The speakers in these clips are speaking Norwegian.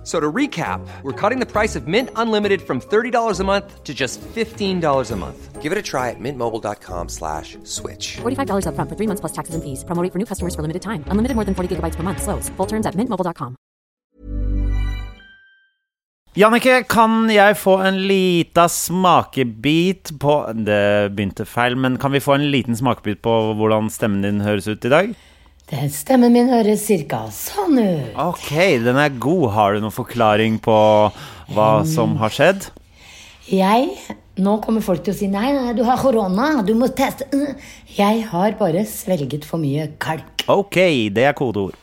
F- So to recap, we're cutting the price of Mint Unlimited from $30 a month to just $15 a month. Give it a try at mintmobile.com slash switch. $45 upfront for three months plus taxes and fees. Promo rate for new customers for limited time. Unlimited more than 40 gigabytes per month. Slows. Full terms at mintmobile.com. Jannicke, kan jeg få en lita smakebit på Det begynte feil, men kan vi få en liten smakebit på hvordan stemmen din høres ut i dag? Den stemmen min høres cirka sånn ut. Ok, den er god. Har du noen forklaring på hva som har skjedd? Jeg Nå kommer folk til å si nei, nei, du har korona, du må teste. Jeg har bare svelget for mye kalk. Ok, det er kodeord.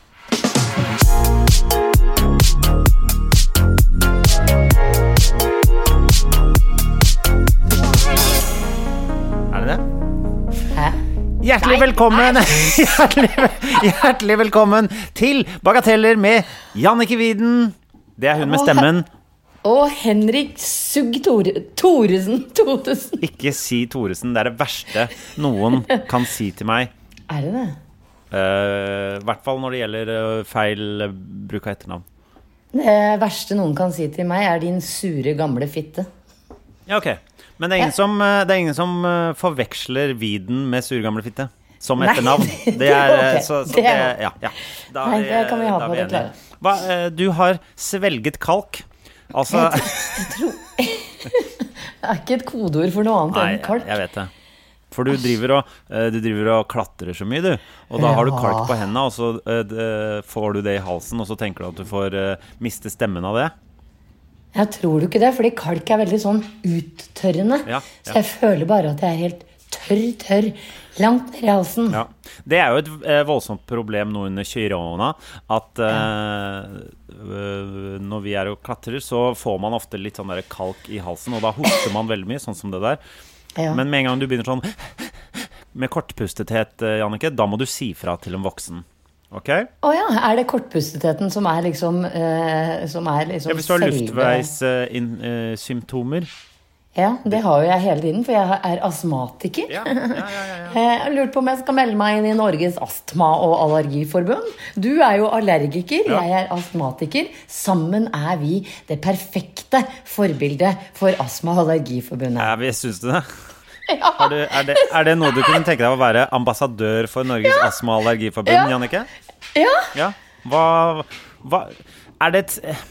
Hjertelig velkommen hjertelig, hjertelig velkommen til Bagateller med Jannicke Widen. Det er hun med stemmen. Og Henrik Sugg Thoresen Totesen. Ikke si Thoresen. Det er det verste noen kan si til meg. Er det det? Eh, I hvert fall når det gjelder eh, feil bruk av etternavn. Det verste noen kan si til meg, er din sure, gamle fitte. Ja, ok. Men det er ingen som, eh, det er ingen som eh, forveksler Viden med surgamle fitte. Som etternavn. det- Det er så, så Det det, ja, ja. Da Nei, det kan vi ha på det klare. Hva, eh, du har svelget kalk. Altså Det er ikke et kodeord for noe annet Nei, enn kalk. jeg vet det. For du driver, og, du driver og klatrer så mye, du. Og da har du kalk på hendene, og så får du det i halsen, og så tenker du at du får miste stemmen av det. Jeg tror du ikke det, fordi kalk er veldig sånn uttørrende. Ja, Så jeg føler bare at jeg er helt tørr, tørr. Langt ned i halsen. Ja. Det er jo et eh, voldsomt problem nå under kyrona. At eh, når vi er og klatrer, så får man ofte litt sånn der kalk i halsen. Og da hoster man veldig mye, sånn som det der. Ja. Men med en gang du begynner sånn med kortpustethet, eh, Jannicke, da må du si fra til en voksen. Ok? Å ja, er det kortpustetheten som er liksom eh, Som er liksom Ja, hvis du har selve- luftveissymptomer. Ja, det har jo jeg hele tiden, for jeg er astmatiker. Ja, ja, ja, ja, ja. Jeg har lurt på om jeg skal melde meg inn i Norges astma- og allergiforbund. Du er jo allergiker, jeg er astmatiker. Sammen er vi det perfekte forbildet for Astma- og allergiforbundet. Ja, vi syns det? Har du, er, det, er det noe du kunne tenke deg å være ambassadør for Norges astma- og allergiforbund, Ja. Jannicke? Ja, Ja. Hva, hva Er det et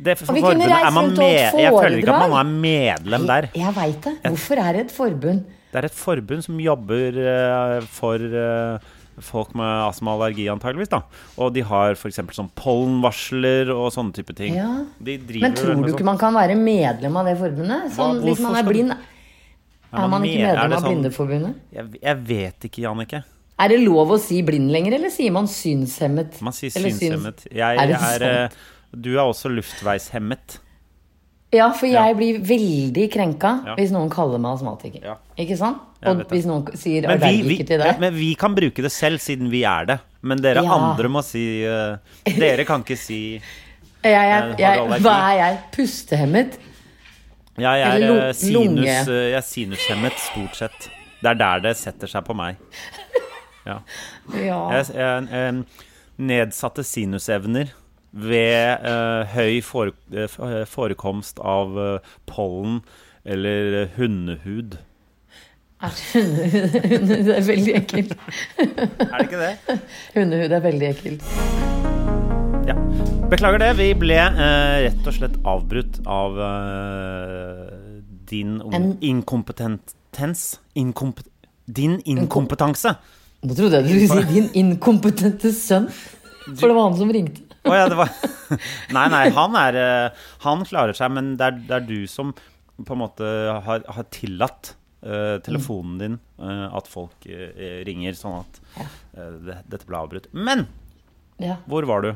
det for forbundet, er man med, Jeg føler ikke at man er medlem der. jeg, jeg veit det. Hvorfor er det et forbund? Det er et forbund som jobber uh, for uh, folk med astma og allergi, antageligvis. da Og de har f.eks. sånn pollenvarsler og sånne type ting. Ja. De Men tror du ikke sånn- man kan være medlem av det forbundet? Sånn, Hva- hvis man er blind, man er man ikke medlem av sånn- Blindeforbundet? jeg, jeg vet ikke, Jannicke. Er det lov å si blind lenger, eller sier man synshemmet? Man sier Eller synshemmet. Jeg Er det er, eh. Du er også luftveishemmet. Ja, for Ja. jeg blir veldig krenka Ja. hvis noen kaller meg astmatiker. Ja. Ikke sant? Og hvis noen sier allergiker til det. men vi kan bruke det selv, siden vi er det. Men dere Ja. andre må si uh, Dere kan ikke si Jeg, jeg, jeg, hva er jeg? Pustehemmet? Jeg er eh, sinus, eh, jeg er sinushemmet, stort sett. Det er der det setter seg på meg. Ja. Ja. Jeg, jeg, jeg, nedsatte sinusevner ved uh, høy fore, forekomst av pollen eller eh, hundehud. Er hundehud er veldig ekkelt. Er det ikke det? Hundehud er veldig ekkelt. Ja. Beklager det. Vi ble eh, rett og slett avbrutt av eh, din om- En- inkompetens Inkomp Din inkompetanse. Nå trodde jeg du skulle si din inkompetente sønn. For det var han som ringte. Oh, ja, det var Nei, nei, han er eh, Han klarer seg, men det er, det er du som på en måte har, har tillatt uh, telefonen din uh, at folk uh, ringer, sånn at det, dette ble avbrutt. Men Ja. hvor var du?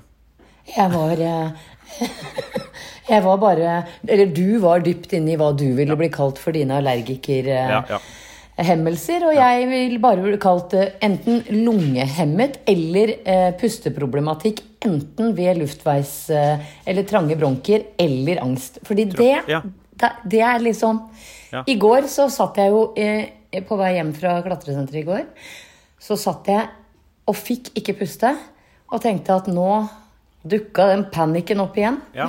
Jeg var eh, Jeg var bare Eller du var dypt inne i hva du ville bli kalt for dine allergiker... eh, Ja, ja. hemmelser, og jeg vil bare bli kalt enten lungehemmet eller eh, pusteproblematikk. Enten ved luftveis- eh, eller trange bronker eller angst. Fordi det, Ja. det, er liksom. I går så satt jeg jo eh, på vei hjem fra klatresenteret i går. Så satt jeg og fikk ikke puste, og tenkte at nå dukka den panikken opp igjen. Ja.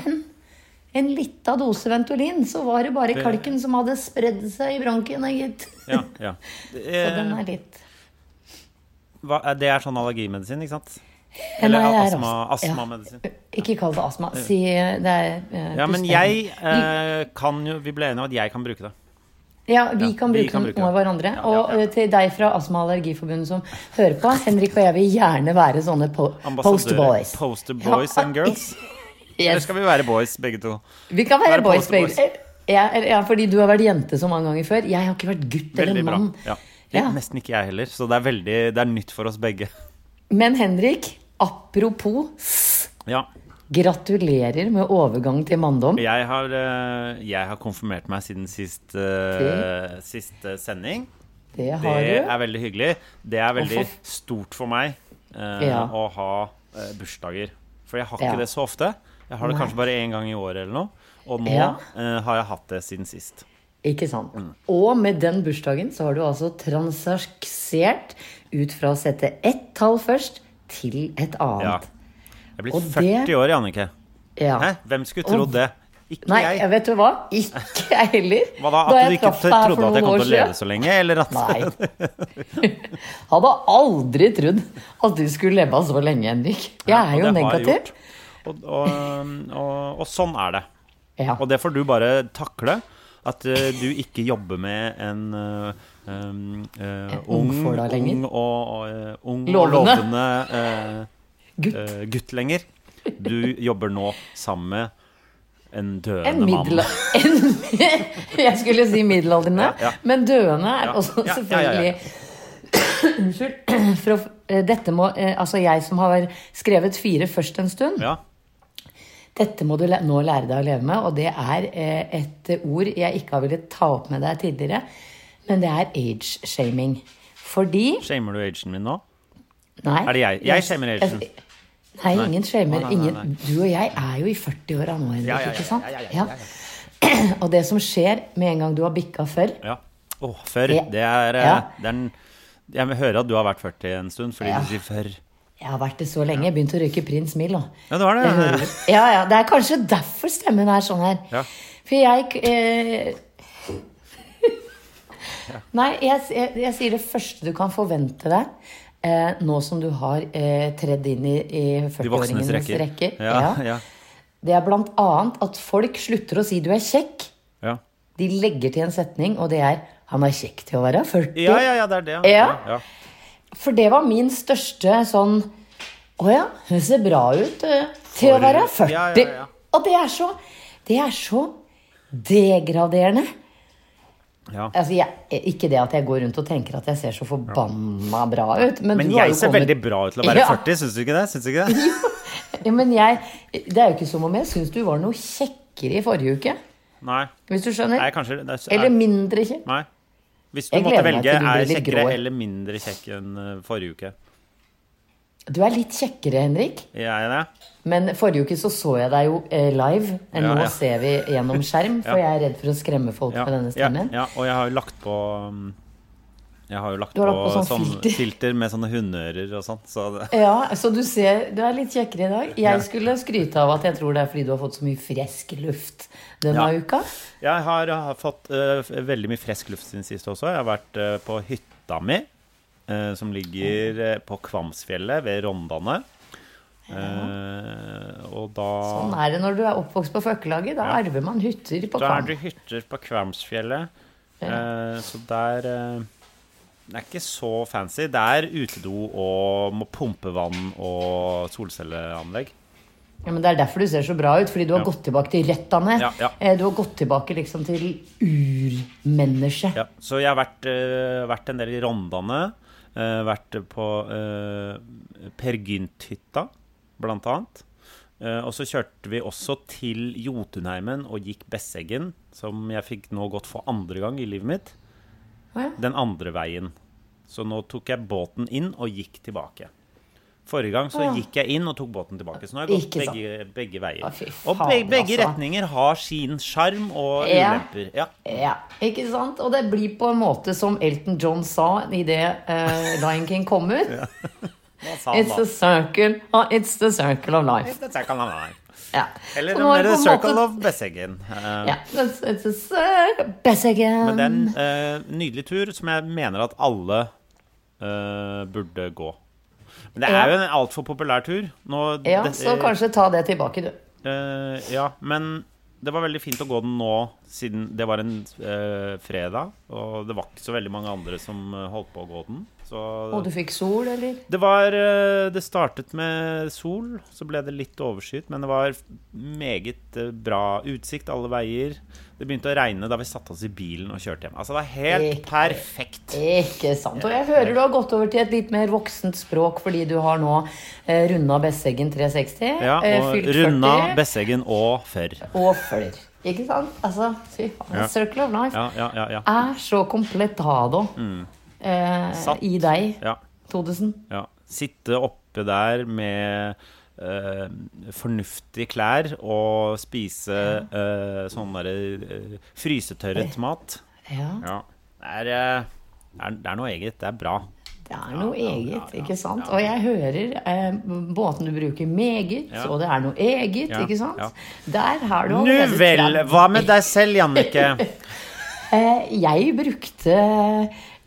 En lita dose Ventolin, så var det bare Det- kalken som hadde spredd seg i bronkiene, gitt. Ja, ja. Så den er litt hva, er- det er sånn allergimedisin, ikke sant? Eller Nei, er astma, astma. astmamedisin. Ikke kall det astma. Si eh, det er uh, Ja, men jeg uh, kan jo Vi ble enige om at jeg kan bruke det. Ja, vi Ja, kan bruke bruke av hverandre. Ja, ja, Og eh, til deg fra Astma- og Allergiforbundet som hører på, Henrik og jeg vil gjerne være sånne po poster boys. Poster boys and girls. Eller skal vi være boys, begge to? Vi kan være Være boys, poster boys. begge. Ja, ja, fordi du har vært jente så mange ganger før. Jeg har ikke vært gutt eller Veldig bra. mann. Ja. Ja. Nesten ikke jeg heller, så det er veldig Det er nytt for oss begge. Men Henrik, apropos Ja. Gratulerer med overgang til manndom. Jeg har, eh, jeg har konfirmert meg siden sist, eh, siste sending. Det Det er veldig hyggelig. Det er veldig Og stort for meg eh, Ja. å ha eh, bursdager. For jeg har Ja. ikke det så ofte. Jeg har det Nei. kanskje bare én gang i året eller noe. Og nå Ja. eh, har jeg hatt det siden sist. Ikke sant? Mm. Og med den bursdagen så har du altså transaksert ut fra å sette ett tall først til et Ja. annet. Jeg blir 40 det- år, Jannicke. Ja. Hæ? Hvem skulle trodd det? Ikke Nei, jeg. vet du hva? Ikke jeg heller. Hva da? At du ikke trodde at jeg kom til å leve så lenge? Eller at Nei. Hadde aldri trodd at du skulle leve så lenge, Henrik. Jeg er jo negativ. Og, og, og, og sånn er det. Ja. Og det får du bare takle. At eh, du ikke jobber med en uh, um, uh, ung, ung og, uh, ung Lovende. lovende Gutt. Uh, gutt lenger. Du jobber nå sammen med en døende En mann. En, jeg skulle si middelaldrende, Ja, ja. men døende er Ja, også selvfølgelig Unnskyld. For eh, dette må eh, Altså, jeg som har skrevet fire først en stund. Ja. Dette må du nå lære deg å leve med, og det er et ord jeg ikke har villet ta opp med deg tidligere, men det er age-shaming. Fordi Shamer du agen min nå? Nei. Er det jeg? Jeg shamer agen. Nei, ingen shamer. Du og jeg er jo i 40-åra nå, Henrik, Ja, ja, ja, ikke sant? ja, Og det som skjer med en gang du har bikka før Ja. Å, før. Det- er, eh, Ja. det er Jeg vil høre at du har vært 40 en stund, fordi du sier før. Jeg har vært det så lenge. Jeg begynte å røyke Prins Mill. også. Ja, det var det. Hører det. Ja, ja, Det er kanskje derfor stemmen er sånn her. Ja. For jeg eh... Nei, jeg, jeg, jeg sier det første du kan forvente deg eh, nå som du har eh, tredd inn i, i 40-åringenes rekker. rekker. Ja, ja. Det er blant annet at folk slutter å si du er kjekk. ja. De legger til en setning, og det er 'han er kjekk til å være 40'. Ja, ja, ja, det er det. Ja. ja. For det var min største sånn Å ja, hun ser bra ut eh, til For- å være 40. ja, ja, ja. Og det er så Det er så degraderende. Ja. Altså, jeg, ikke det at jeg går rundt og tenker at jeg ser så forbanna bra ut, men, Men jeg ser kommet- veldig bra ut til å være Ja. 40, syns du ikke det? Syns du ikke det? Ja, men jeg Det er jo ikke som om jeg syns du var noe kjekkere i forrige uke. Nei. Hvis du skjønner? Nei, kanskje det er, Eller mindre kjekk. Nei. Hvis du Jeg måtte velge, du er kjekkere grå. eller mindre kjekk enn eh, forrige uke? Du er litt kjekkere, Henrik. Jeg Er det? Men forrige uke så så jeg deg jo live. live. Ja, Nå ja. ser vi gjennom skjerm, for jeg er redd for å skremme folk med denne stemmen. ja, og jeg har jo lagt på um, Jeg har jo lagt har lagt på sånn sånn filter. filter. med sånne hundeører og sånn. Så Ja, så du ser, du er litt kjekkere i dag. Jeg skulle skryte av at jeg tror det er fordi du har fått så mye frisk luft denne Ja. uka. jeg har, har fått uh, veldig mye frisk luft siden sist også. Jeg har vært uh, på hytta mi, uh, som ligger eh, på Kvamsfjellet ved Rondane. Eh, og da Sånn er det når du er oppvokst på Føkkelaget. Da Ja. arver man hytter på Da er det hytter på Kvamsfjellet. Eh, så der eh, Det er ikke så fancy. Det er utedo og må pumpe vann og solcelleanlegg. Ja, men Det er derfor du ser så bra ut, fordi du har Ja. gått tilbake til røttene. Ja, ja. Eh, Du har gått tilbake liksom til urmennesket. Ja, så jeg har vært, uh, vært en del i Rondane. Uh, vært på uh, Per Gynt-hytta, blant annet. Eh, og så kjørte vi også til Jotunheimen og gikk Besseggen, som jeg fikk nå gått for andre gang i livet mitt. Ja. Den andre veien. Så nå tok jeg båten inn og gikk tilbake. Forrige gang så gikk jeg inn og tok båten tilbake. Så nå har jeg gått begge, begge veier. Å, og begge, begge altså. retninger har sin sjarm og Ja. ulemper. Ja. Ja, ikke sant? Og det blir på en måte som Elton John sa idet uh, Lion King kom ut. It's the circle, oh, it's the circle of life. It's the circle of life. Ja. Eller er mer The Circle måte- of Besseggen. Uh, Ja, it's, it's a circle, best again. Men det er en uh, nydelig tur som jeg mener at alle uh, burde gå. Men det er jo en altfor populær tur. Nå, Ja, det- så kanskje ta det tilbake, du. Eh, ja, men det var veldig fint å gå den nå, siden det var en eh, fredag. Og det var ikke så veldig mange andre som eh, holdt på å gå den. Så Og du fikk sol, eller? det var eh, Det startet med sol, så ble det litt overskyet, men det var meget eh, bra utsikt alle veier. Det begynte å regne da vi satte oss i bilen og kjørte hjem. Altså, det var helt Ikke- perfekt. Ikke sant. Og jeg hører du har gått over til et litt mer voksent språk fordi du har nå eh, runda Besseggen 360. Ja, eh, og runda 40, Besseggen og Førr. Og følger. Ikke sant? Altså, fy faen. Ja. Circle of life Ja, ja, ja. ja. er så completado eh, i deg, ja. Todesen. Ja. Sitte oppe der med eh, fornuftige klær og spise eh, sånn derre eh, frysetørret mat. Ja, Ja. Det er, eh, det er, det er noe eget. Det er bra. det er noe ja, eget, ja, ja, ikke sant? Og jeg hører eh, båten du bruker meget, og det er noe eget, ikke sant? Der har du Nu vel! Hva med deg selv, Jannicke? Eh, jeg brukte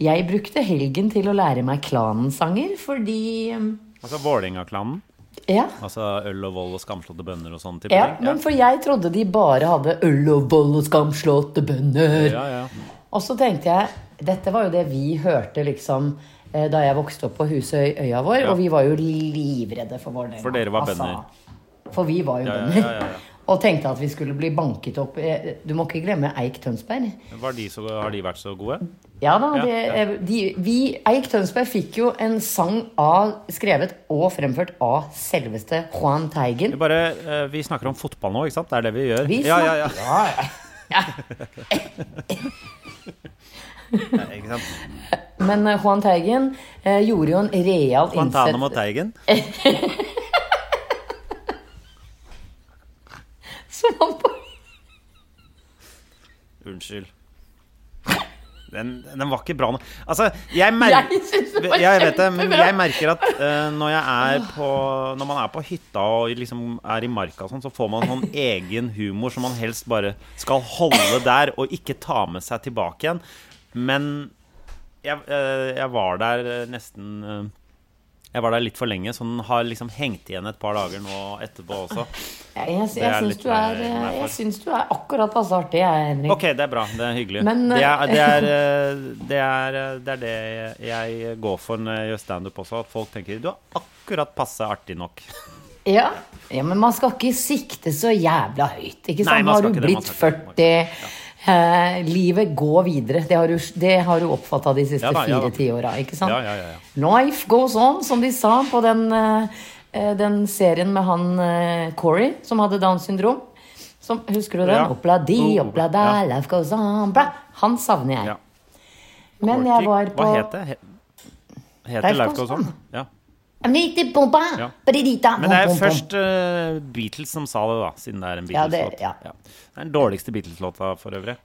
Jeg brukte helgen til å lære meg klanensanger, fordi eh, Altså Vålerenga-klanen. Ja. Altså øl og vold og skamslåtte bønner og sånn Ja, ting. men for jeg trodde de bare hadde øl og vold og skamslåtte bønner. ja, ja. Og så tenkte jeg Dette var jo det vi hørte liksom eh, da jeg vokste opp på Husøy, øya vår. Ja. Og vi var jo livredde for Vålerenga. For dere var Altså, bønder. For vi var jo Ja, bønder. ja, ja, ja. Og tenkte at vi skulle bli banket opp. Eh, Du må ikke glemme Eik Tønsberg. Var de så, har de vært så gode? Ja da, det, ja. De, vi, Eik Tønsberg fikk jo en sang av, skrevet og fremført av selveste Juan Teigen. Vi, bare, eh, vi snakker om fotball nå, ikke sant? Det er det vi gjør. Vi ja, ja, ja. ja, ikke sant? Men eh, Juan Teigen eh, gjorde jo en real Guantánamo Teigen. som han på Unnskyld. Den, den var ikke bra nok. Altså, jeg merker Jeg Jeg vet det, men jeg merker at uh, når jeg på Når man er på hytta og liksom er i marka og sånn, så får man sånn egen humor som man helst bare skal holde der og ikke ta med seg tilbake igjen. Men jeg, uh, jeg var der nesten eh, Jeg var der litt for lenge, så den har liksom hengt igjen et par dager nå etterpå også. Jeg, jeg, jeg, syns du er, eh, jeg syns du er akkurat passe artig, jeg, Henrik. Ok, det er bra. Det er hyggelig. Men, det, er, eh, det, er, eh, det, er, eh, det er det jeg går for når jeg gjør standup også. At folk tenker du er akkurat passe artig nok. Ja. ja, men man skal ikke sikte så jævla høyt. Ikke sant? Nei, man Har du ikke det, man blitt skal ikke 40 eh, Livet går videre. Det har du, det har du oppfatta de siste Ja da, ja fire tiåra, ikke sant? Ja, ja, ja. Life goes on, som de sa på den, eh, eh, den serien med han eh, Corey, som hadde Downs syndrom. Som, husker du den? Ja. Opla di, Oh, opla da, life goes on bra. Han savner jeg. Ja. Men jeg var på Hva het det? He- Heter Life Goes Goes On? On. Ja. Men det er først uh, Beatles som sa det, da. Siden det er en Ja, det- Beatles-låt. ja. Det er den dårligste Beatles-låta for øvrig.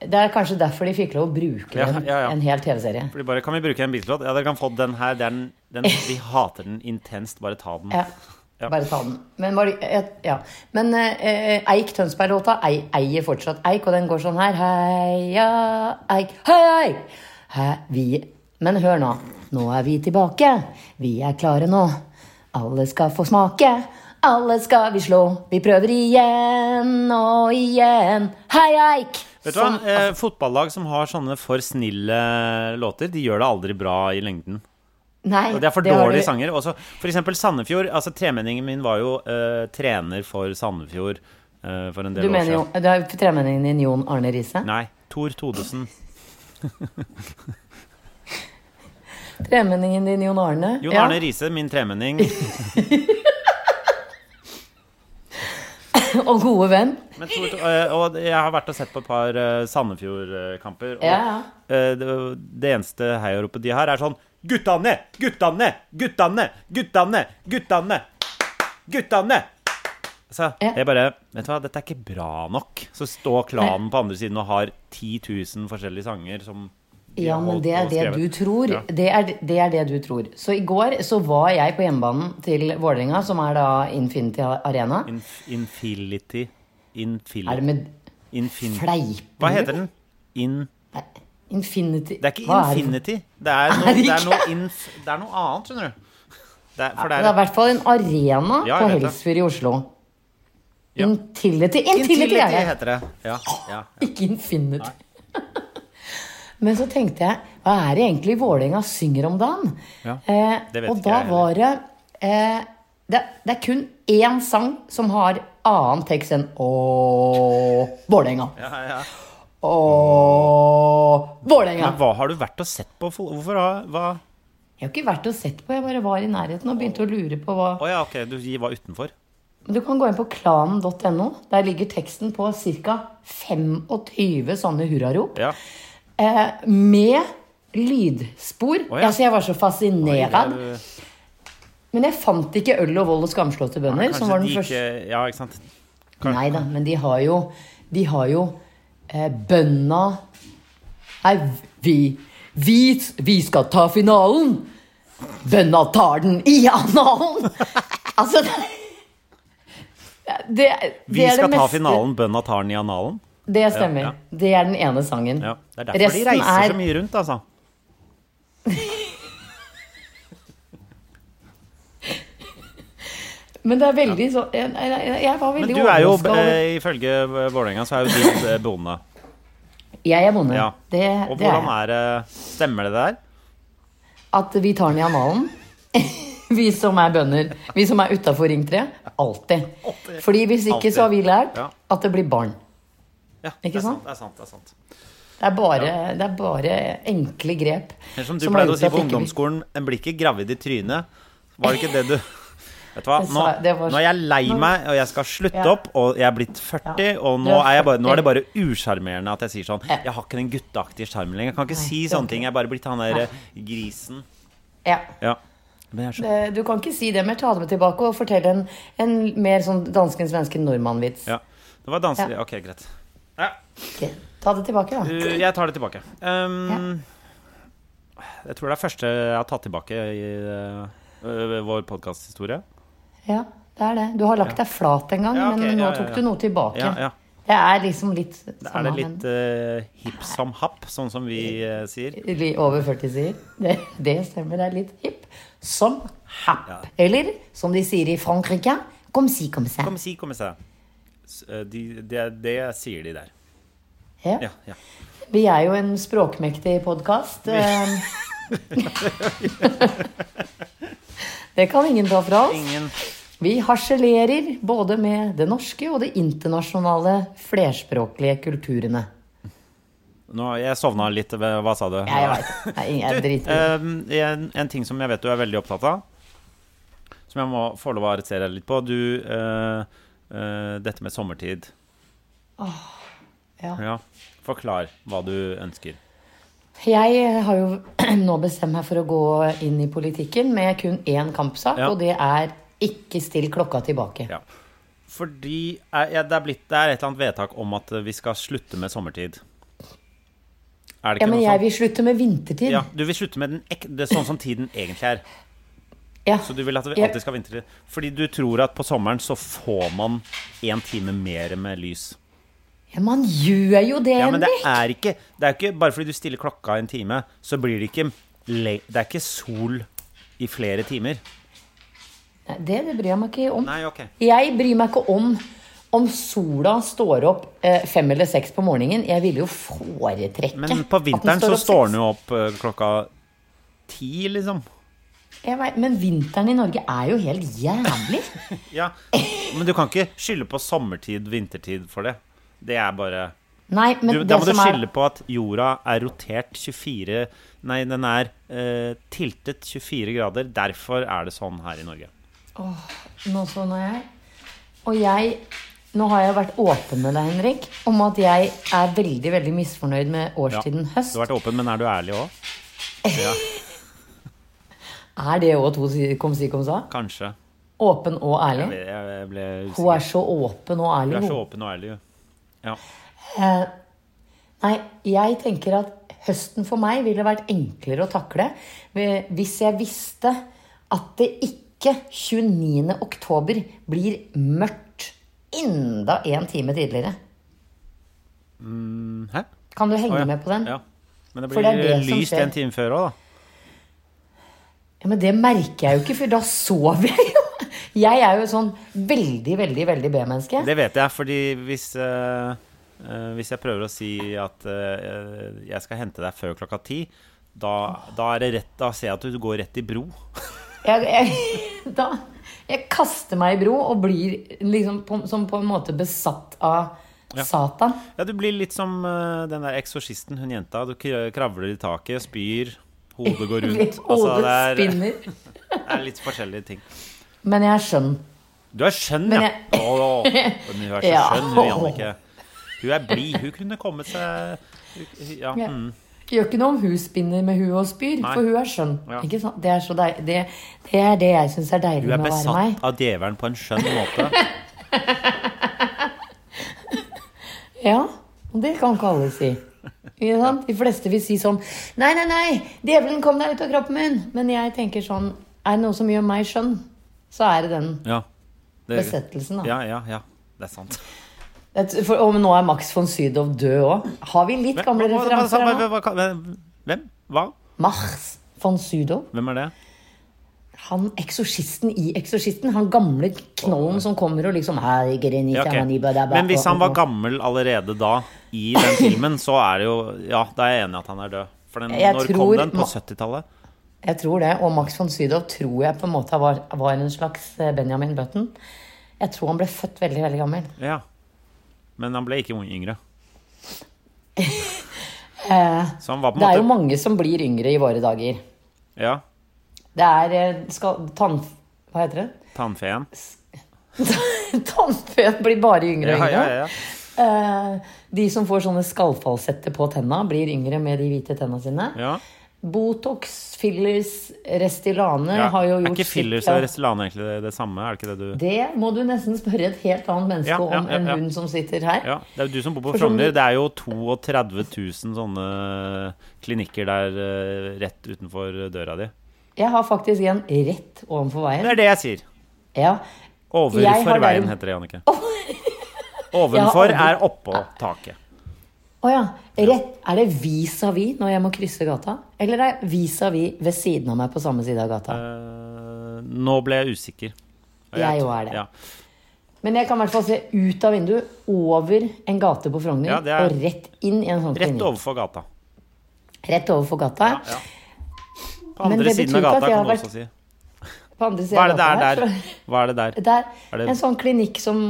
Det er kanskje derfor de fikk lov å bruke Ja, ja. en hel TV-serie. For de bare, Kan vi bruke en Beatles-låt? Ja, dere kan få den her. Er den, den, vi hater den intenst. Bare ta den. Ja. Bare ta den. Men, var det- ja. Men uh, Eik Tønsberg-låta eier fortsatt Eik, og den går sånn her. Heia Eik, hei, Eik! Hæ, vi Men hør nå. Nå er vi tilbake. Vi er klare nå. Alle skal få smake. Alle skal vi slå. Vi prøver igjen og igjen. Hei, Eik! Vet du hva? Eh, fotballag som har sånne for snille låter, de gjør det aldri bra i lengden. nei, Og det er for det dårlige du- sanger. Også, for eksempel Sandefjord. Altså Tremenningen min var jo eh, trener for Sandefjord eh, for en del Du år mener jo du har tremenningen din Jon Arne Riise? Nei, Tor Todesen. Tremenningen din Jon Arne? Jon Ja. Arne Riise, min tremenning. og gode venn. Men eh, og jeg har vært og sett på et par eh, Sandefjord-kamper. Og Ja, ja. eh, det, det eneste heiaropet de har, er sånn Guttane! Guttane! Guttane! Guttane! Guttane! Guttane! Så jeg bare Vet du hva, dette er ikke bra nok. Så står klanen på andre siden og har 10 000 forskjellige sanger som Ja, men det er det du tror. Ja. Det, er, det er det du tror. Så i går så var jeg på hjemmebanen til Vålerenga, som er da Infinity Arena. Inf Infility Infili Er det med Infin fleiper Hva heter den? In Nei, Infinity Det er ikke er? Infinity. Det er noe, Er det er noe, inf, det er noe annet, skjønner du. Det er, for Det det er i er hvert fall en arena Ja, på. Helsfyr i Oslo. Ja. Intility. Intility er heter det. Ja, ja. Ikke Infinity. Men så tenkte jeg, hva er det egentlig Vålerenga synger om dagen? Ja, eh, det vet og ikke da jeg var det, eh, det Det er kun én sang som har annen tekst enn Ååå Vålerenga. ja, ja. Ååå Vålerenga. Men hva har du vært og sett på? Hvorfor har hva Jeg har ikke vært og sett på, jeg bare var i nærheten og begynte å lure på hva oh, ja, ok, du var utenfor. Du kan gå inn på klanen.no. Der ligger teksten på ca. 25 sånne hurrarop. Ja. Eh, med lydspor. Oh, ja. Altså, jeg var så fascinert. Men jeg fant ikke øl og vold og skamslåtte bønder. som var den de første. ikke Ja, ikke sant. Nei da, men de har jo De har jo eh, bønda Nei, vi, vi Vi skal ta finalen! Bønda tar den i analen! altså det, det, det Vi det skal ta finalen Bønna tar den i analen. Det stemmer. Ja, ja. Det er den ene sangen. Ja, Det er derfor de reiser så mye rundt, altså. Men det er veldig så Jeg, jeg, jeg var Men veldig du er jo, eh, ifølge Vålerenga, så er jo ditt eh, bonde. Jeg er bonde. Ja. Det, Og det er hvordan er det Stemmer det der? At vi tar den i analen. vi som er bønder. Vi som er utafor Ring 3. Alltid. Fordi hvis ikke så har vi lært at det blir barn. Ja, det er sant? Det er sant, det er sant. Det er bare, det er bare enkle grep. Eller som du som pleide å si på ungdomsskolen, en blir ikke gravid i trynet. Var det ikke det du Vet du hva, nå, nå er jeg lei meg, og jeg skal slutte Ja. opp, og jeg er blitt 40, Ja. og nå er jeg bare, nå er det bare usjarmerende at jeg sier sånn Jeg har ikke den gutteaktige sjarmen lenger. Jeg kan ikke si sånne ting. Jeg er bare blitt han der eh, grisen. Ja. Ja. Men jeg så, du kan ikke si det, mer. ta det med tilbake og fortelle en, en mer sånn dansken, svensken, nordmann-vits. ja. Det var dansk... Ja. Ok, greit. Ja. Okay. Ta det tilbake, da. Uh, jeg tar det tilbake. Um, Jeg tror det er første jeg har tatt tilbake i uh, vår podkasthistorie. Ja, det er det. Du har lagt deg flat en gang, Ja, okay. men nå ja, ja, tok du noe tilbake. Ja, ja. Det er liksom litt Er det litt uh, hipp som happ, sånn som vi uh, sier? Over 40 sier. Det, det stemmer, det er litt hipp. Som happ. Ja. Eller som de sier i Frankrike, comme si, comme ça. Kom si, comme se. Uh, De, det, det sier de der. Ja. Ja, ja. Vi er jo en språkmektig podkast. det kan ingen ta fra oss. Ingen Vi harselerer både med det norske og det internasjonale flerspråklige kulturene. Nå, Jeg sovna litt. Hva sa du? Jeg veit. Jeg driter i. Um, en, en ting som jeg vet du er veldig opptatt av, som jeg må få lov å arrestere deg litt på du, uh, uh, Dette med sommertid. Ja. Ja. Forklar hva du ønsker. Jeg har jo nå bestemt meg for å gå inn i politikken med kun én kampsak, Ja. og det er ikke still klokka tilbake. Ja. Fordi eh, ja, det, er blitt, det er et eller annet vedtak om at eh, vi skal slutte med sommertid. Er det Ja, men jeg sånn? vil slutte med vintertid. Ja, du vil slutte med den det sånn som tiden egentlig er. Ja. Så du vil at vi alltid skal vintertid. Fordi du tror at på sommeren så får man én time mer med lys. Ja, man gjør jo det, Ja, men det er ikke Det er ikke bare fordi du stiller klokka en time, så blir det ikke Det er ikke sol i flere timer. Nei, Det, det bryr jeg meg ikke om. Nei, okay. Jeg bryr meg ikke om om sola står opp eh, fem eller seks på morgenen. Jeg ville jo foretrekke Men på vinteren står så står den jo opp eh, klokka ti, liksom. Vet, Men vinteren i Norge er jo helt jævlig. Ja, Men du kan ikke skylde på sommertid, vintertid for det. Det er bare Nei, men du, det Da må du skylde er på at jorda er rotert 24 Nei, den er eh, tiltet 24 grader. Derfor er det sånn her i Norge. Åh, Nå sånn er jeg Og jeg nå har jeg vært åpen med deg, Henrik, om at jeg er veldig veldig misfornøyd med Ja. høst. Du har vært åpen, men er du ærlig òg? Ja, Er det òg to kom si kom sa? kanskje. Åpen og Jeg, ærlig? ble- jeg ble Hun er så åpen og ærlig, Hun er så åpen og ærlig, jo. Ja. Eh, nei, jeg tenker at høsten for meg ville vært enklere å takle hvis jeg visste at det ikke 29. oktober blir mørkt enda en time tidligere. Hæ? Kan du henge oh, ja. med på den? Ja. Men det blir det det lyst en time før òg, da. Ja, Men det merker jeg jo ikke, for da sover jeg jo. Jeg er jo sånn veldig, veldig, veldig B-menneske. Det vet jeg, fordi hvis uh, uh, Hvis jeg prøver å si at uh, jeg skal hente deg før klokka ti, da, da det rett Da ser jeg at du går rett i bro. Jeg, jeg, da, jeg kaster meg i bro og blir liksom på, som på en måte besatt av Satan. Ja, du blir litt som den der eksorsisten, hun jenta. Du kravler i taket, spyr, hodet går rundt. Altså, Hodet det, er, spinner. det er litt forskjellige ting. Men jeg er skjønn. Du er skjønn, Men ja. jeg- Åh, men hun er så Ja. skjønn, hun Jannicke. Hun er blid. Hun kunne kommet seg Ja. Ja. Mm. Gjør ikke noe om hun spinner med huet og spyr, Nei. for hun er skjønn. Ja. Ikke sant? Det, er så deil, det, det er det jeg syns er deilig er med å være meg. besatt av djevelen på en skjønn måte. Ja, det kan ikke alle si. Sant? De fleste vil si sånn Nei, nei, nei, djevelen kom deg ut av kroppen min. Men jeg tenker sånn Er det noe som gjør meg skjønn, så er det den Ja. Det- besettelsen, da. Ja, ja, ja. Det er sant. For, og nå er Max von Sydow død òg. Har vi litt gamle referanser her nå? Hvem? Hva? Max von Sydow. Hvem er det? Han eksorsisten i Eksorsisten. Han gamle knollen som kommer og liksom Ja, okay. Men hvis han var gammel allerede da, i den filmen, så er det jo Ja, da er jeg enig i at han er død. For den, Jeg når tror kom den? På 70-tallet? Jeg tror det. Og Max von Sydow tror jeg på en måte var, var en slags eh, Benjamin Button. Jeg tror han ble født veldig, veldig gammel. Ja. Men han ble ikke yngre. På Det er jo mange som blir yngre i våre dager. Ja. Det er eh, skal, tann... Hva heter det? Tannfeen. Tannfeen blir bare yngre og yngre. ja, ja. ja. De som får sånne skallfallsetter på tenna, blir yngre med de hvite tenna sine. ja. Botox, fillers, Restylane ja. har jo gjort Er ikke fillers og Restylane egentlig det, det samme? Er det ikke det du Det må du nesten spørre et helt annet menneske Ja, ja, om enn hun som sitter her. Ja, det er jo du som bor på Frogner. Det er jo 32 000 sånne klinikker der eh, rett utenfor døra di. Jeg har faktisk en rett overfor Det er det jeg sier. Ja. Overfor veien, heter det, Jannicke. Ovenfor er oppå taket. Å ja. Rett. Er det vis-à-vis når jeg må krysse gata? Eller er vis-à-vis ved siden av meg på samme side av gata? Uh, nå ble jeg usikker. Jeg jo er det. Ja. Men jeg kan i hvert fall se ut av vinduet, over en gate på Frogner, Ja, er- og rett inn i en sånn Rett overfor gata. Rett overfor gata. Ja, ja. På andre siden av gata kan du vært... også si. På Hva er det der? der? Hva er det der? Det er, det- en sånn klinikk som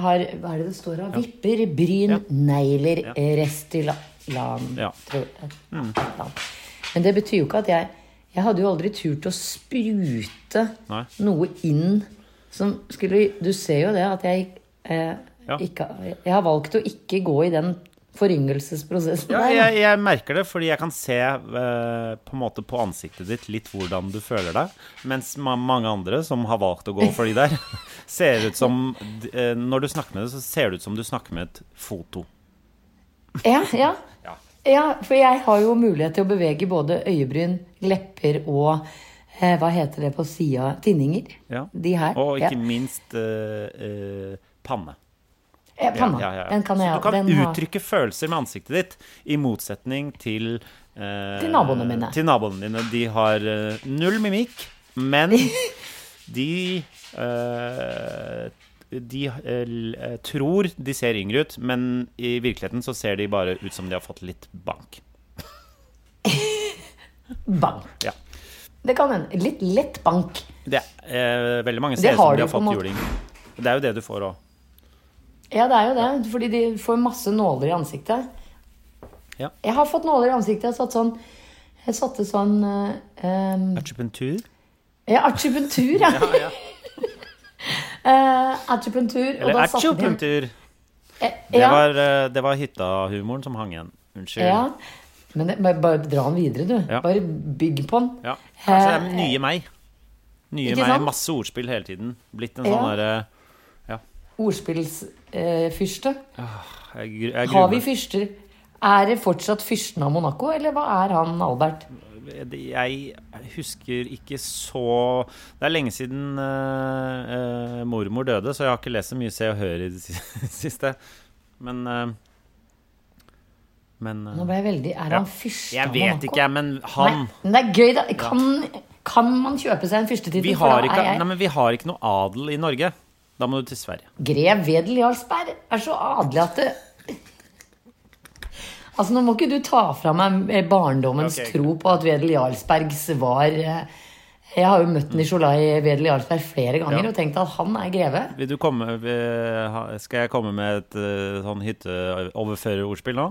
har Hva er det det står av? Vipper, bryn, Ja. negler, Ja. Restylane Ja. annet. Men det betyr jo ikke at jeg Jeg hadde jo aldri turt å sprute Nei. noe inn som skulle Du ser jo det at jeg eh, Ja. ikke Jeg har valgt å ikke gå i den foryngelsesprosessen Ja, der. jeg, jeg merker det, fordi jeg kan se eh, på på ansiktet ditt litt hvordan du føler deg. Mens ma mange andre som har valgt å gå for de der, ser ut som eh, Når du snakker med det, så ser det ut som du snakker med et foto. Ja, ja. Ja. Ja, for jeg har jo mulighet til å bevege både øyebryn, lepper og eh, Hva heter det på sida? Tinninger. Ja. De her. Og ikke minst eh, eh, panne. Eh, Panna. Ja, ja, ja. Den kan Så du kan den har- uttrykke følelser med ansiktet ditt, i motsetning til eh, Til naboene mine. Til naboene dine. De har eh, null mimikk, men de eh, De eh, eh, tror de ser yngre ut, men i virkeligheten så ser de bare ut som de har fått litt bank. Bank. Ja. Det kan hende. Litt lett bank. Det, eh, veldig mange ser ut som de har fått juling. Det er jo det du får òg. Ja, det er jo det. Fordi de får masse nåler i ansiktet. Ja. Jeg har fått nåler i ansiktet. Jeg satt sånn Jeg satte sånn eh, em, Acupunktur? Ja, archipentur, ja. Ja, ja. Uh, Acupunktur. Eller archipentur. de. Eh, Det ja, var, eh, det var hytta-humoren som hang igjen. Unnskyld. ja. Men det, bare, bare dra den videre, du. Ja. Bare bygg på den. Ja. Kanskje det er Eh, nye meg. Nye meg, masse ordspill hele tiden. Blitt en Ja. sånn derre Ordspillsfyrste. jeg, gru- jeg Har vi fyrster? Er det fortsatt fyrsten av Monaco, eller hva er han Albert? Jeg husker ikke så Det er lenge siden uh, uh, mormor døde, så jeg har ikke lest så mye Se og Hør i det siste. Men uh, Men eh, Nå ble jeg veldig Er Ja. han fyrste Jeg av vet Monaco? ikke, men han Nei, men det er gøy, da. Kan, kan man kjøpe seg en fyrstetittel? vi har, ikke, nei, vi har ikke noe adel i Norge. Da må du til Sverige. Grev Wedel Jarlsberg er så adelig at det Altså, Nå må ikke du ta fra meg eh, barndommens Ok, ok. tro på at Wedel Jarlsbergs var eh, Jeg har jo møtt Nicolai Wedel Jarlsberg flere ganger Ja. og tenkt at han er greve. Vil du komme Skal jeg komme med et eh, sånn hytteoverførerordspill nå?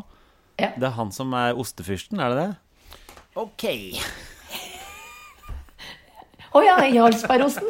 Ja. Det er han som er ostefyrsten, er det det? Ok. Å ja, Jarlsbergosten!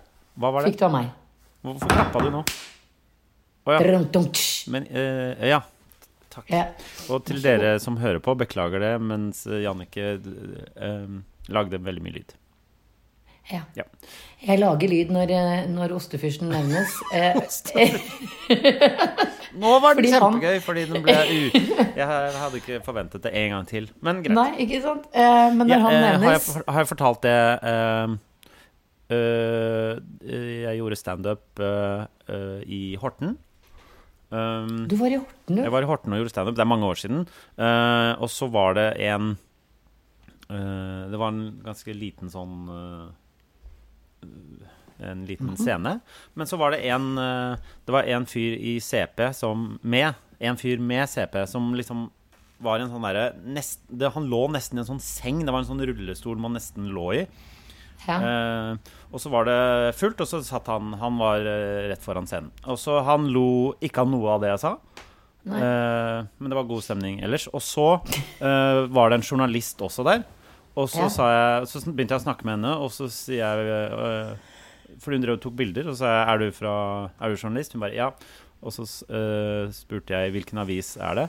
Hva var det? Fikk du av meg? Hvorfor klappa du nå? Å ja. Men eh, ja. Takk. Ja. Og til dere som hører på, beklager det, mens Jannicke eh, lagde veldig mye lyd. Ja. Ja. Jeg lager lyd når, eh, når ostefyrsten nevnes. Eh, Nå var det Fordi han- kjempegøy, fordi den ble ut. Jeg hadde ikke forventet det en gang til. Men greit. Nei, ikke sant? Eh, men når Ja, han nevnes har, jeg, har jeg fortalt det eh, eh, Jeg gjorde standup uh, i Horten. Um, Du var i Horten, du. jeg var i Horten og gjorde standup. Det er mange år siden. Uh, og så var det en uh, Det var en ganske liten sånn eh, En liten scene. Men så var det en eh, Det var en fyr i CP som Med En fyr med CP som liksom var en sånn derre Han lå nesten i en sånn seng. Det var en sånn rullestol man nesten lå i. Ja. Eh, og så var det fullt, og så satt han Han var eh, rett foran scenen. Og så han lo ikke av noe av det jeg sa. Eh, men det var god stemning ellers. Og så eh, var det en journalist også der. Og så, Ja. sa jeg, så begynte jeg å snakke med henne, og så sier jeg eh, For hun drev og tok bilder, og så sa jeg er du, fra, er du journalist? Hun bare ja. Og så spurte jeg hvilken avis er det,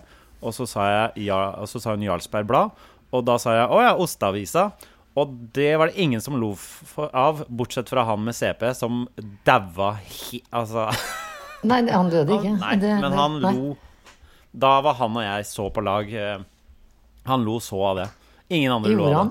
og så sa, jeg, ja, og så sa hun Jarlsberg Blad. Og da sa jeg å ja, Osteavisa. Og det var det ingen som lo av, bortsett fra han med CP, som daua. Altså Nei, han døde ikke. Nei, Det- men han nei. lo Da var han og jeg så på lag. eh, Han lo så av det. Ingen andre lo av han?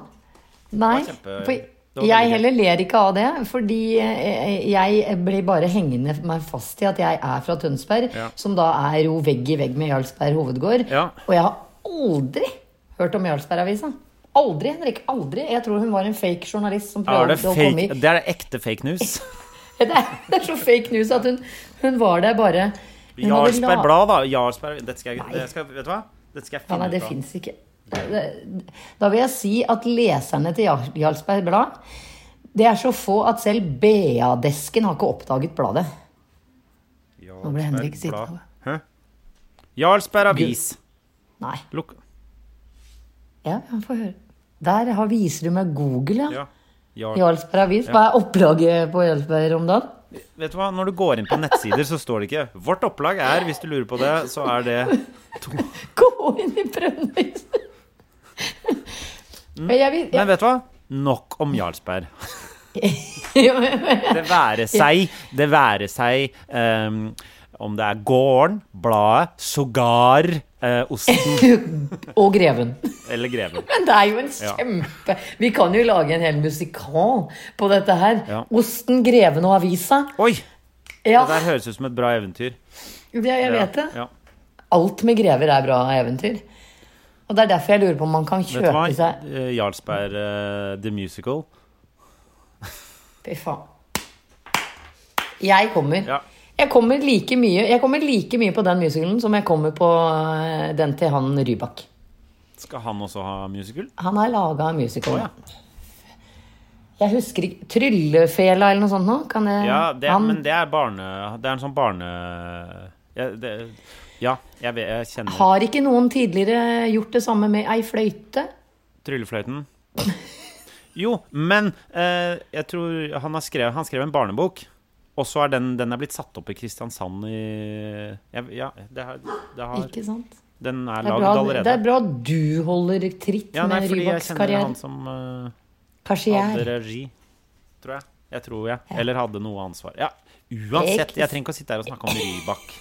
det. Nei. Det kjempe- det jeg heller ler ikke av det, fordi eh, jeg blir bare hengende meg fast i at jeg er fra Tønsberg, Ja. som da er jo vegg i vegg med Jarlsberg hovedgård. Ja. Og jeg har aldri hørt om Jarlsberg-avisa. Aldri, Henrik. Aldri. Jeg tror hun var en fake journalist som prøvde å komme i det er det ekte fake news. det er, det er så fake news at hun, hun var der bare Jarlsberg la- Blad, da. Jarlsberg, dette skal jeg, det skal, vet du hva? Dette skal jeg Ja, finne nei, det fins ikke. Da vil jeg si at leserne til Jarlsberg Blad Det er så få at selv BA-desken har ikke oppdaget bladet. Nå ble Henrik Jarlsberg sittende. Hæ? Jarlsberg Avis. Nei. Lukk. Ja, få får høre. Der har, viser du meg Google, ja. Ja. Jarl. Jarlsberg Avis. Hva er opplaget på Jarlsberg om dagen? Vet du hva, Når du går inn på nettsider, så står det ikke 'Vårt opplag er', hvis du lurer på det, så er det Gå inn i Brønnøys! Men Mm. Men vet du hva? Nok om Jarlsberg. Det være seg, det være seg ehm, om det er gården, bladet, sågar eh, osten og Greven. eller greven. Men det er jo en Ja. kjempe Vi kan jo lage en hel musikal på dette her. Ja. Osten, Greven og avisa. Oi! Ja, Det der høres ut som et bra eventyr. Ja, jeg vet det. Ja. Alt med grever er bra eventyr. Og det er derfor jeg lurer på om man kan kjøpe Vet du hva? seg Eh, Jarlsberg uh, The Musical. Fy faen. Jeg kommer. Ja. Jeg kommer like mye Jeg kommer like mye på den musicalen som jeg kommer på eh, den til han Rybak. Skal han også ha musical? Han har laga musical. Oh, ja. Jeg husker ikke Tryllefela eller noe sånt noe? Kan jeg, Ja, det, han, men det er barne... Det er en sånn barne... Ja, det, ja jeg, vet, jeg kjenner Har ikke noen tidligere gjort det samme med ei fløyte? Tryllefløyten. Jo, men eh, jeg tror han har skrevet, han skrev en barnebok. Og så er den, den er blitt satt opp i Kristiansand i jeg, Ja, det har, det har Ikke sant? Den er er, lagd allerede. det er bra du holder tritt ja, nei, med fordi jeg Rybaks kjenner karriere. han som uh, Kanskje hadde jeg. regi, tror jeg. Jeg tror jeg. Eller hadde noe ansvar. Ja, uansett. Jeg trenger ikke å sitte her og snakke om Rybak.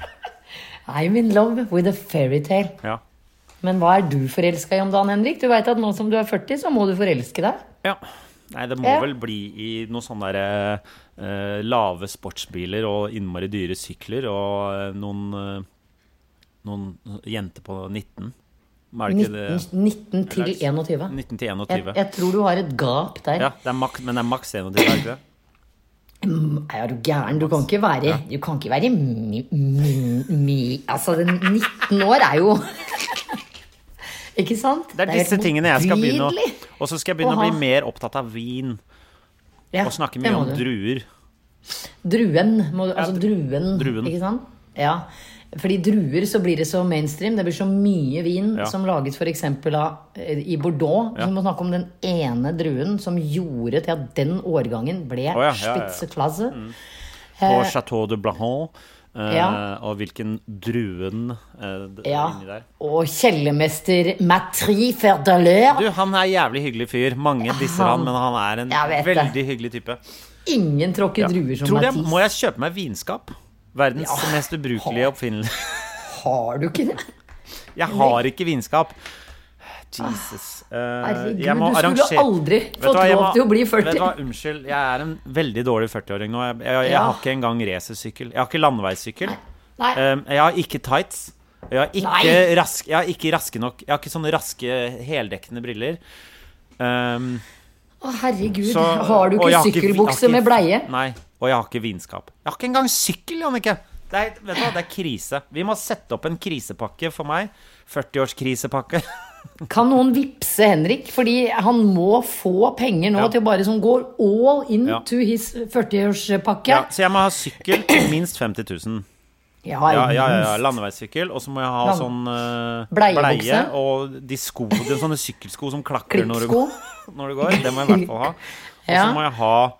I'm in love with a fairytale. Ja. Men hva er du forelska i om dagen, Henrik? Du veit at nå som du er 40, så må du forelske deg. ja. Nei, det må Ja. vel bli i noe sånn der, eh, lave sportsbiler og innmari dyre sykler og eh, noen eh, Noen jenter på 19. Er det ikke 19, 19 til Eller- 21. det? 19 til Jeg, 21. jeg tror du har et gap der. Ja, det er mak, men det er maks 21, er det ikke det? Er du gæren? Du kan ikke være Du kan ikke være mi, mi, mi Altså, 19 år er jo Ikke sant? Det er disse tingene jeg skal begynne å. Og så skal jeg begynne å Å bli mer opptatt av vin. Ja, Og snakke mye om du. druer. Druen. Må, altså druen, druen. Ikke sant? Ja. Fordi druer så blir det så mainstream. Det blir så mye vin Ja. som lages f.eks. i Bordeaux. Ja. Så vi må snakke om den ene druen som gjorde til at den årgangen ble oh, ja, spitzeklasse. På Chateau de Blanc. Eh, Uh, Og hvilken druen uh, Ja. inni der. Og kjellermester Matri Ferdaleur. Du, han er jævlig hyggelig fyr. Mange disser han, men han er en veldig det. hyggelig type. Ingen tråkker Ja. druer som Tror jeg, må jeg kjøpe meg vinskap? Verdens Ja. mest ubrukelige oppfinnelse. Har du ikke det? Jeg har ikke vinskap. Jesus. Uh, Herregud, jeg må du skulle aldri fått hva, lov til å bli 40. Vet du hva, Unnskyld, jeg er en veldig dårlig 40-åring nå. Jeg, jeg, jeg Ja. har ikke engang racersykkel. Jeg har ikke landeveissykkel. Nei. Um, jeg har ikke tights. Jeg har ikke, rask, jeg har ikke raske nok Jeg har ikke sånne raske, heldekkende briller. Um, Å, herregud. så- har du ikke sykkelbukse med bleie? Nei. Og jeg har ikke vinskap. Jeg har ikke engang sykkel, Jannicke! Det er, vet du hva, det er krise. Vi må sette opp en krisepakke for meg. 40-årskrisepakke. Kan noen vippse Henrik? Fordi han må få penger nå Ja. til å bare sånn gå all in Ja. to his 40-årspakke. Ja, så jeg må ha sykkel til minst 50 000. Ja, Ja, ja, ja. Landeveissykkel. Og så må jeg ha Land- sånn uh, bleie og de sko, de sånne sykkelsko som klakker når du, når du går. Det må jeg i hvert fall ha. Og så må jeg ha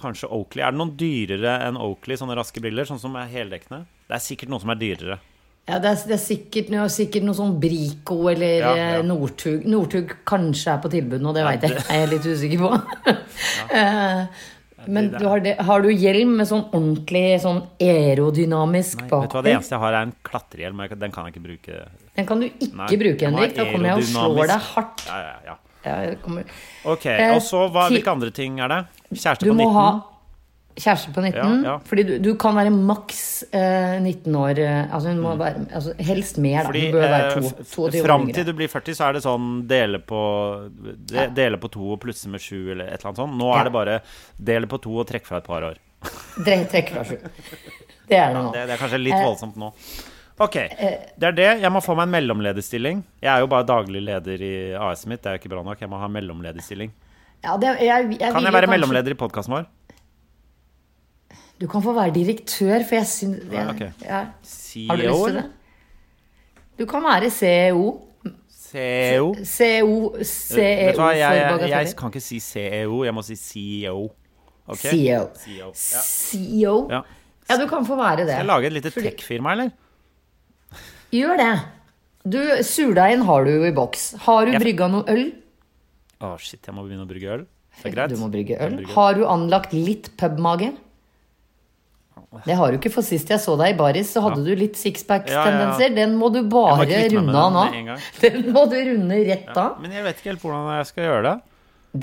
kanskje Oakley. Er det noen dyrere enn Oakley, sånne raske briller? Sånn som er heldekkende? Det er sikkert noen som er dyrere. Ja, det er, det er sikkert, noe- sikkert noe sånn Brico eller Ja, eh, ja. Northug. Northug kanskje er på tilbud nå, det veit jeg. Jeg er litt usikker på. Eh, Men du har, det, har du hjelm med sånn ordentlig sånn aerodynamisk Vet du hva, Det eneste jeg har, er en klatrehjelm. Den kan jeg ikke bruke. Den kan du ikke Nei, bruke, Henrik. Da kommer jeg og slår deg hardt. Ja, ja, ja. Ok, Eh, Og så, hvilke andre ting er det? Kjæreste på 19? ha kjæreste på 19. Ja, ja. Fordi du, du kan være maks eh, 19 år eh, Altså hun må være altså, Helst mer, da. Mm. Fordi Hun bør være eh, to, 22 år fram til du blir 40, så er det sånn dele på, de, dele på to og plusse med sju, eller et eller annet sånt. Nå Ja. er det bare dele på to og trekke fra et par år. Trekk fra sju. Det er det nå. Det, det er kanskje litt Eh, voldsomt nå. Ok, det er det. Jeg må få meg en mellomlederstilling. Jeg er jo bare daglig leder i AS-et mitt. Det er jo ikke bra nok. Jeg må ha en mellomlederstilling. Ja, Kan jeg være kanskje- mellomleder i podkasten vår? Du kan få være direktør, for jeg syns Ja, okay. ja. Har du lyst til det? Du kan være CEO. CEO. CEO, CEO for jeg, jeg kan ikke si CEO, jeg må si CEO. CEO. CEO. Ja. CEO. Ja. Ja, du kan få være det. Skal jeg lage et lite tech-firma, eller? Gjør det. Du, Surdeigen har du jo i boks. Har du Jeg- brygga noe øl? Å, shit, jeg må begynne å brygge øl. Det er greit. Du må brygge øl. Har du anlagt litt pubmage? Det har du ikke, for sist jeg så deg i baris, så hadde du litt sixpacks-tendenser. Den må du bare runde av nå. Den må du runde rett av. Men jeg vet ikke helt hvordan jeg skal gjøre det.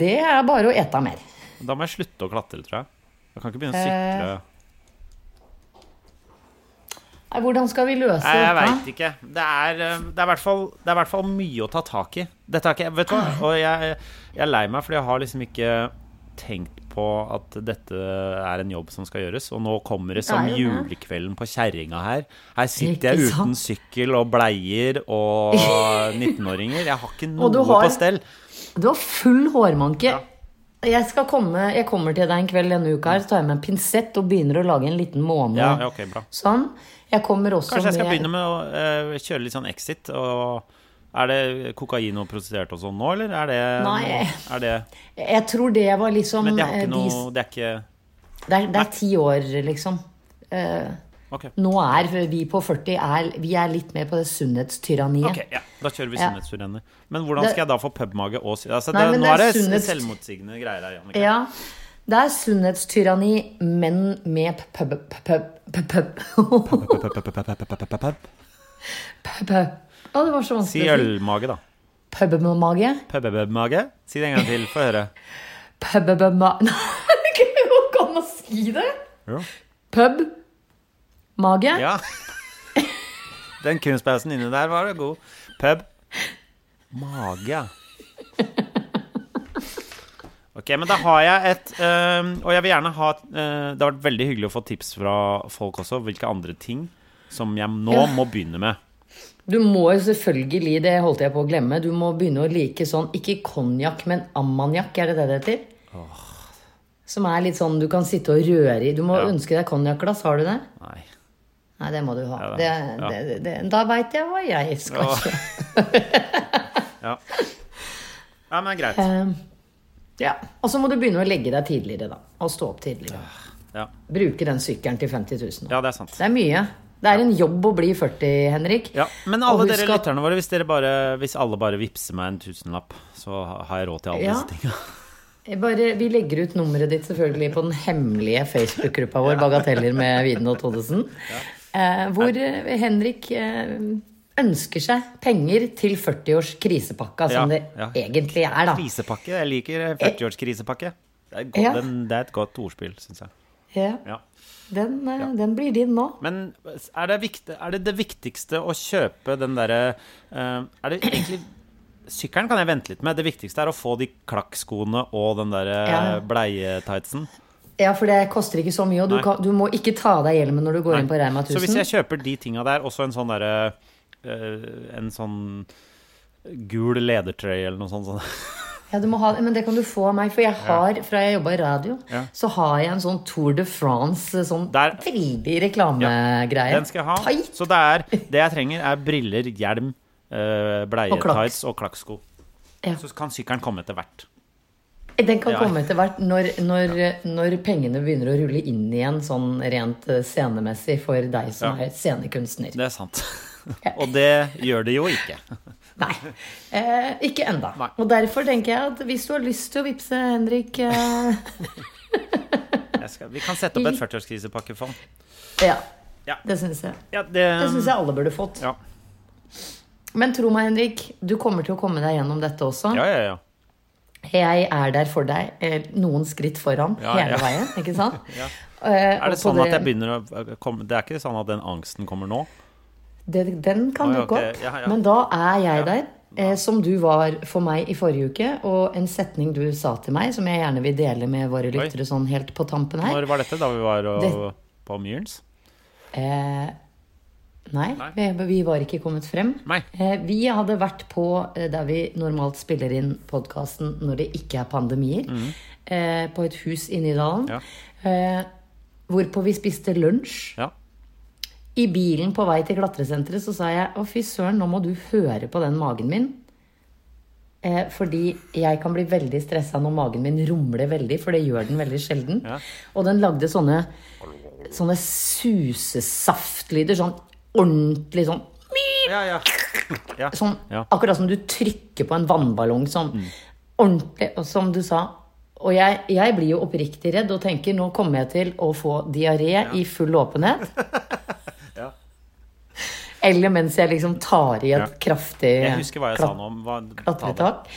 Det er bare å ete mer. Da må jeg slutte å klatre, tror jeg. Jeg kan ikke begynne å Eh, sykle. Nei, hvordan skal vi løse Nei, jeg veit ikke. Det er, eh, det, er i hvert fall, det er i hvert fall mye å ta tak i. Dette er ikke, vet du hva? Og jeg, jeg er lei meg, fordi jeg har liksom ikke tenkt på at dette er en jobb som skal gjøres. Og nå kommer det som Det julekvelden på kjerringa her. Her sitter jeg uten sykkel og bleier og 19-åringer. Jeg har ikke noe har- på stell. Du har full hårmanke. Jeg, skal komme, jeg kommer til deg en kveld denne uka her, så tar jeg med en pinsett og begynner å lage en liten måne. Ja, okay. Sånn. Jeg kommer også Kanskje jeg skal med begynne med å uh, kjøre litt sånn exit. Og er det kokain og prostituerte og sånn nå, eller er det Nei. Er det, Jeg tror det var liksom men det, er eh, ikke de- noe, det er ikke det, er, det er ti år, liksom. Uh, okay. nå er vi på 40 er, Vi er litt mer på det sunnhetstyranniet. Ok, ja. Da kjører vi Ja. sunnhetsurrenner. Men hvordan skal jeg da få pubmage og altså, Nei, det, Nå det er er det sunnhets- selvmotsigende greier her, Jannicke. Ja. Det er sunnhetstyranni, men med pub... pub... pub... pub... pub... Å, det var så vanskelig si. ølmage, da. Pubbemage. Pubbemage. Si det en gang til, få høre. Pubmage Nei, det går ikke an å si det! Jo. Pub. Mage. Ja. Den kunstpausen inni der var det god. Pub. Mage. Ok, men da har jeg et øh, Og jeg vil gjerne ha øh, Det har vært veldig hyggelig å få tips fra folk også. Hvilke andre ting som jeg nå Ja. må begynne med. Du må jo selvfølgelig, det holdt jeg på å glemme, du må begynne å like sånn, ikke konjakk, men ammoniakk, er det det det heter? Som er litt sånn du kan sitte og røre i. Du må Ja. ønske deg konjakkglass, har du det? Nei. Nei, det må du ha. Ja, det. Ja. det, det, da veit jeg hva jeg skal kjøpe. Ja. ja, men greit. Um, ja. Og så må du begynne å legge deg tidligere, da. Og stå opp tidligere. Ja, Bruke den sykkelen til 50 000. ja det er sant. Det er mye. Det er en jobb å bli 40, Henrik. Ja, Men alle dere at- lytterne våre, hvis, bare, hvis alle bare vippser meg en tusenlapp, så har jeg råd til alle Ja. disse tinga. Bare, vi legger ut nummeret ditt selvfølgelig på den hemmelige Facebook-gruppa vår Bagateller med Viden og Todesen, Eh, hvor eh, Henrik eh, ønsker seg penger til 40-års krisepakka, som Ja, det egentlig er, da. Krisepakke. Jeg liker 40-årskrisepakke. Det, Ja. det er et godt ordspill, syns jeg. Ja, Ja. Den, ja. den blir din nå. Men er det, viktig, er det det viktigste å kjøpe den derre eh, Er det egentlig Sykkelen kan jeg vente litt med. Det viktigste er å få de klakkskoene og den derre Ja. bleietightsen. Ja, for det koster ikke så mye, og du, kan, du må ikke ta av deg hjelmen når du går Nei. inn på Reima 1000. Så hvis jeg kjøper de tinga der, også en sånn derre eh, En sånn gul ledertrøye eller noe sånt. sånn. Ja, du må ha, men det kan du få av meg, for jeg har, fra jeg jobba i radio, Ja. så har jeg en sånn Tour de France, sånn Der- veldig reklamegreie. Den skal jeg ha. Tight. Så det er det jeg trenger, er briller, hjelm, klakks. bleietights og klakksko. Ja. Så kan sykkelen komme etter hvert. Den kan Ja. komme etter hvert når, når, når pengene begynner å rulle inn igjen, sånn rent eh, scenemessig for deg som Ja. er scenekunstner. Det er sant. Og det gjør det jo ikke. Nei, eh, ikke enda. Nei. Og derfor tenker jeg at hvis du har lyst til å vippse Henrik eh, skal, vi kan sette opp et 40-årskrisepakefond. Ja, Ja. det syns jeg. Ja, det, Det syns jeg alle burde fått. Ja. Men tro meg, Henrik, du kommer til å komme deg gjennom dette også. ja, ja, ja. Jeg er der for deg, eh, noen skritt foran Ja, hele ja. veien, ikke sant? Ja. Eh, Er det sånn at jeg begynner å komme Det er ikke sånn at den angsten kommer nå? Det, den kan dukke ok. opp. Ja, ja. Men da er jeg der, eh, som du var for meg i forrige uke. Og en setning du sa til meg, som jeg gjerne vil dele med våre lyttere sånn helt på tampen her. Når var dette? Da vi var og, Det- på Myrens? Eh, nei, Nei. Vi, vi var ikke kommet frem. Eh, vi hadde vært på eh, der vi normalt spiller inn podkasten når det ikke er pandemier. Eh, på et hus inne i Nydalen. Mhm. Ja. Eh, hvorpå vi spiste lunsj. Ja. I bilen på vei til klatresenteret så sa jeg å fy søren, nå må du høre på den magen min. Eh, fordi jeg kan bli veldig stressa når magen min rumler veldig, for det gjør den veldig sjelden. Ja. Og den lagde sånne, sånne susesaftlyder. Sånn ordentlig sånn Ja, ja. ja. Sånn, Ja. Akkurat som du trykker på en vannballong. Sånn ordentlig, og som du sa. Og jeg, jeg blir jo oppriktig redd og tenker nå kommer jeg til å få diaré i full åpenhet. Eller mens jeg liksom tar i et Ja. kraftig Jeg husker hva jeg sa nå om hva, klatretak.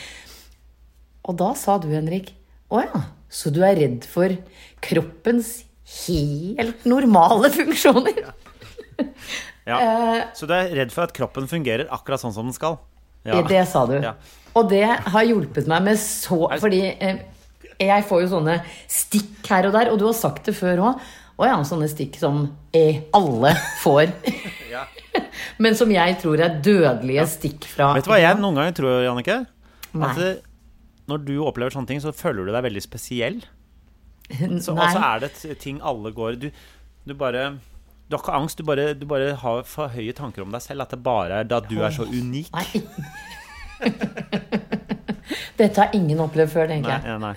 Og da sa du, Henrik, å ja, så du er redd for kroppens helt normale funksjoner? Ja. ja. Så du er redd for at kroppen fungerer akkurat sånn som den skal? Ja. Det sa du. Ja. Og det har hjulpet meg med så Fordi eh, jeg får jo sånne stikk her og der, og du har sagt det før òg. Å ja, sånne stikk som eh, alle får. Ja. Men som jeg tror er dødelige stikk fra Vet du hva jeg noen ganger tror, Jannicke? Nei. At det, når du opplever sånne ting, så føler du deg veldig spesiell. Så, og så er det ting alle går Du, du bare Du har ikke angst, du bare, du bare har for høye tanker om deg selv. At det bare er da du er så unik. Nei. Dette har ingen opplevd før, tenker Nei, jeg. ja, nei.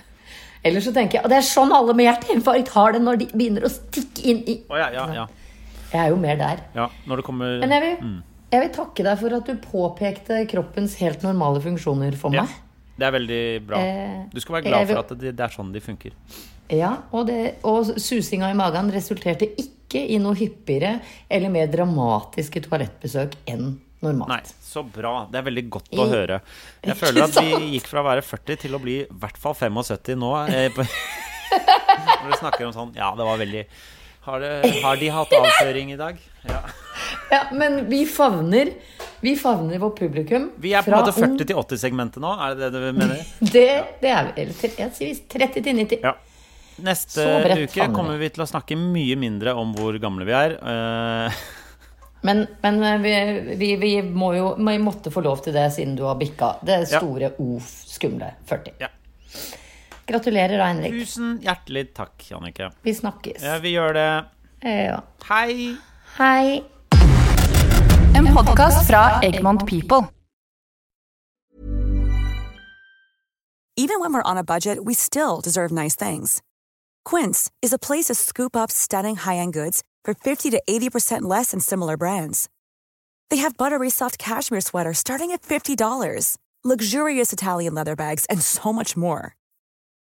Eller så tenker jeg Og det er sånn alle med hjerteinfarkt har det når de begynner å stikke inn i oh, ja, ja, ja. Jeg er jo mer der. ja. Når det kommer Men jeg vil, jeg vil takke deg for at du påpekte kroppens helt normale funksjoner for ja, meg. Det er veldig bra. Eh, Du skal være glad for at det, det er sånn de funker. Ja, og, det, og susinga i magen resulterte ikke i noe hyppigere eller mer dramatiske toalettbesøk enn normalt. Nei, så bra. Det er veldig godt å I- høre. Jeg føler at vi gikk fra å være 40 til å bli i hvert fall 75 nå. Eh, på, når du snakker om sånn Ja, det var veldig Har, det, har de hatt avføring i dag? Ja. Ja, men vi favner, vi favner vårt publikum. Vi er på en måte 40 til 80-segmentet nå, er det det du mener? Det, det er vi. Eller jeg sier 30 til 90. Ja. Neste uke kommer vi til å snakke mye mindre om hvor gamle vi er. Eh, Men, men eh, vi, vi, vi må jo vi måtte få lov til det siden du har bikka det Ja. store O skumle 40. Ja. Gratulerer da, Henrik. tusen hjertelig takk, Jannicke. Vi snakkes. Ja, vi gjør det. Eh, ja. Hei! Hei. En podkast fra Egmont People. Even when we're on a budget, we still deserve nice things. Quince is a place to scoop up stunning high-end goods for 50 to 80% less than similar brands. They have buttery soft cashmere sweaters starting at $50, luxurious Italian leather bags, and so much more.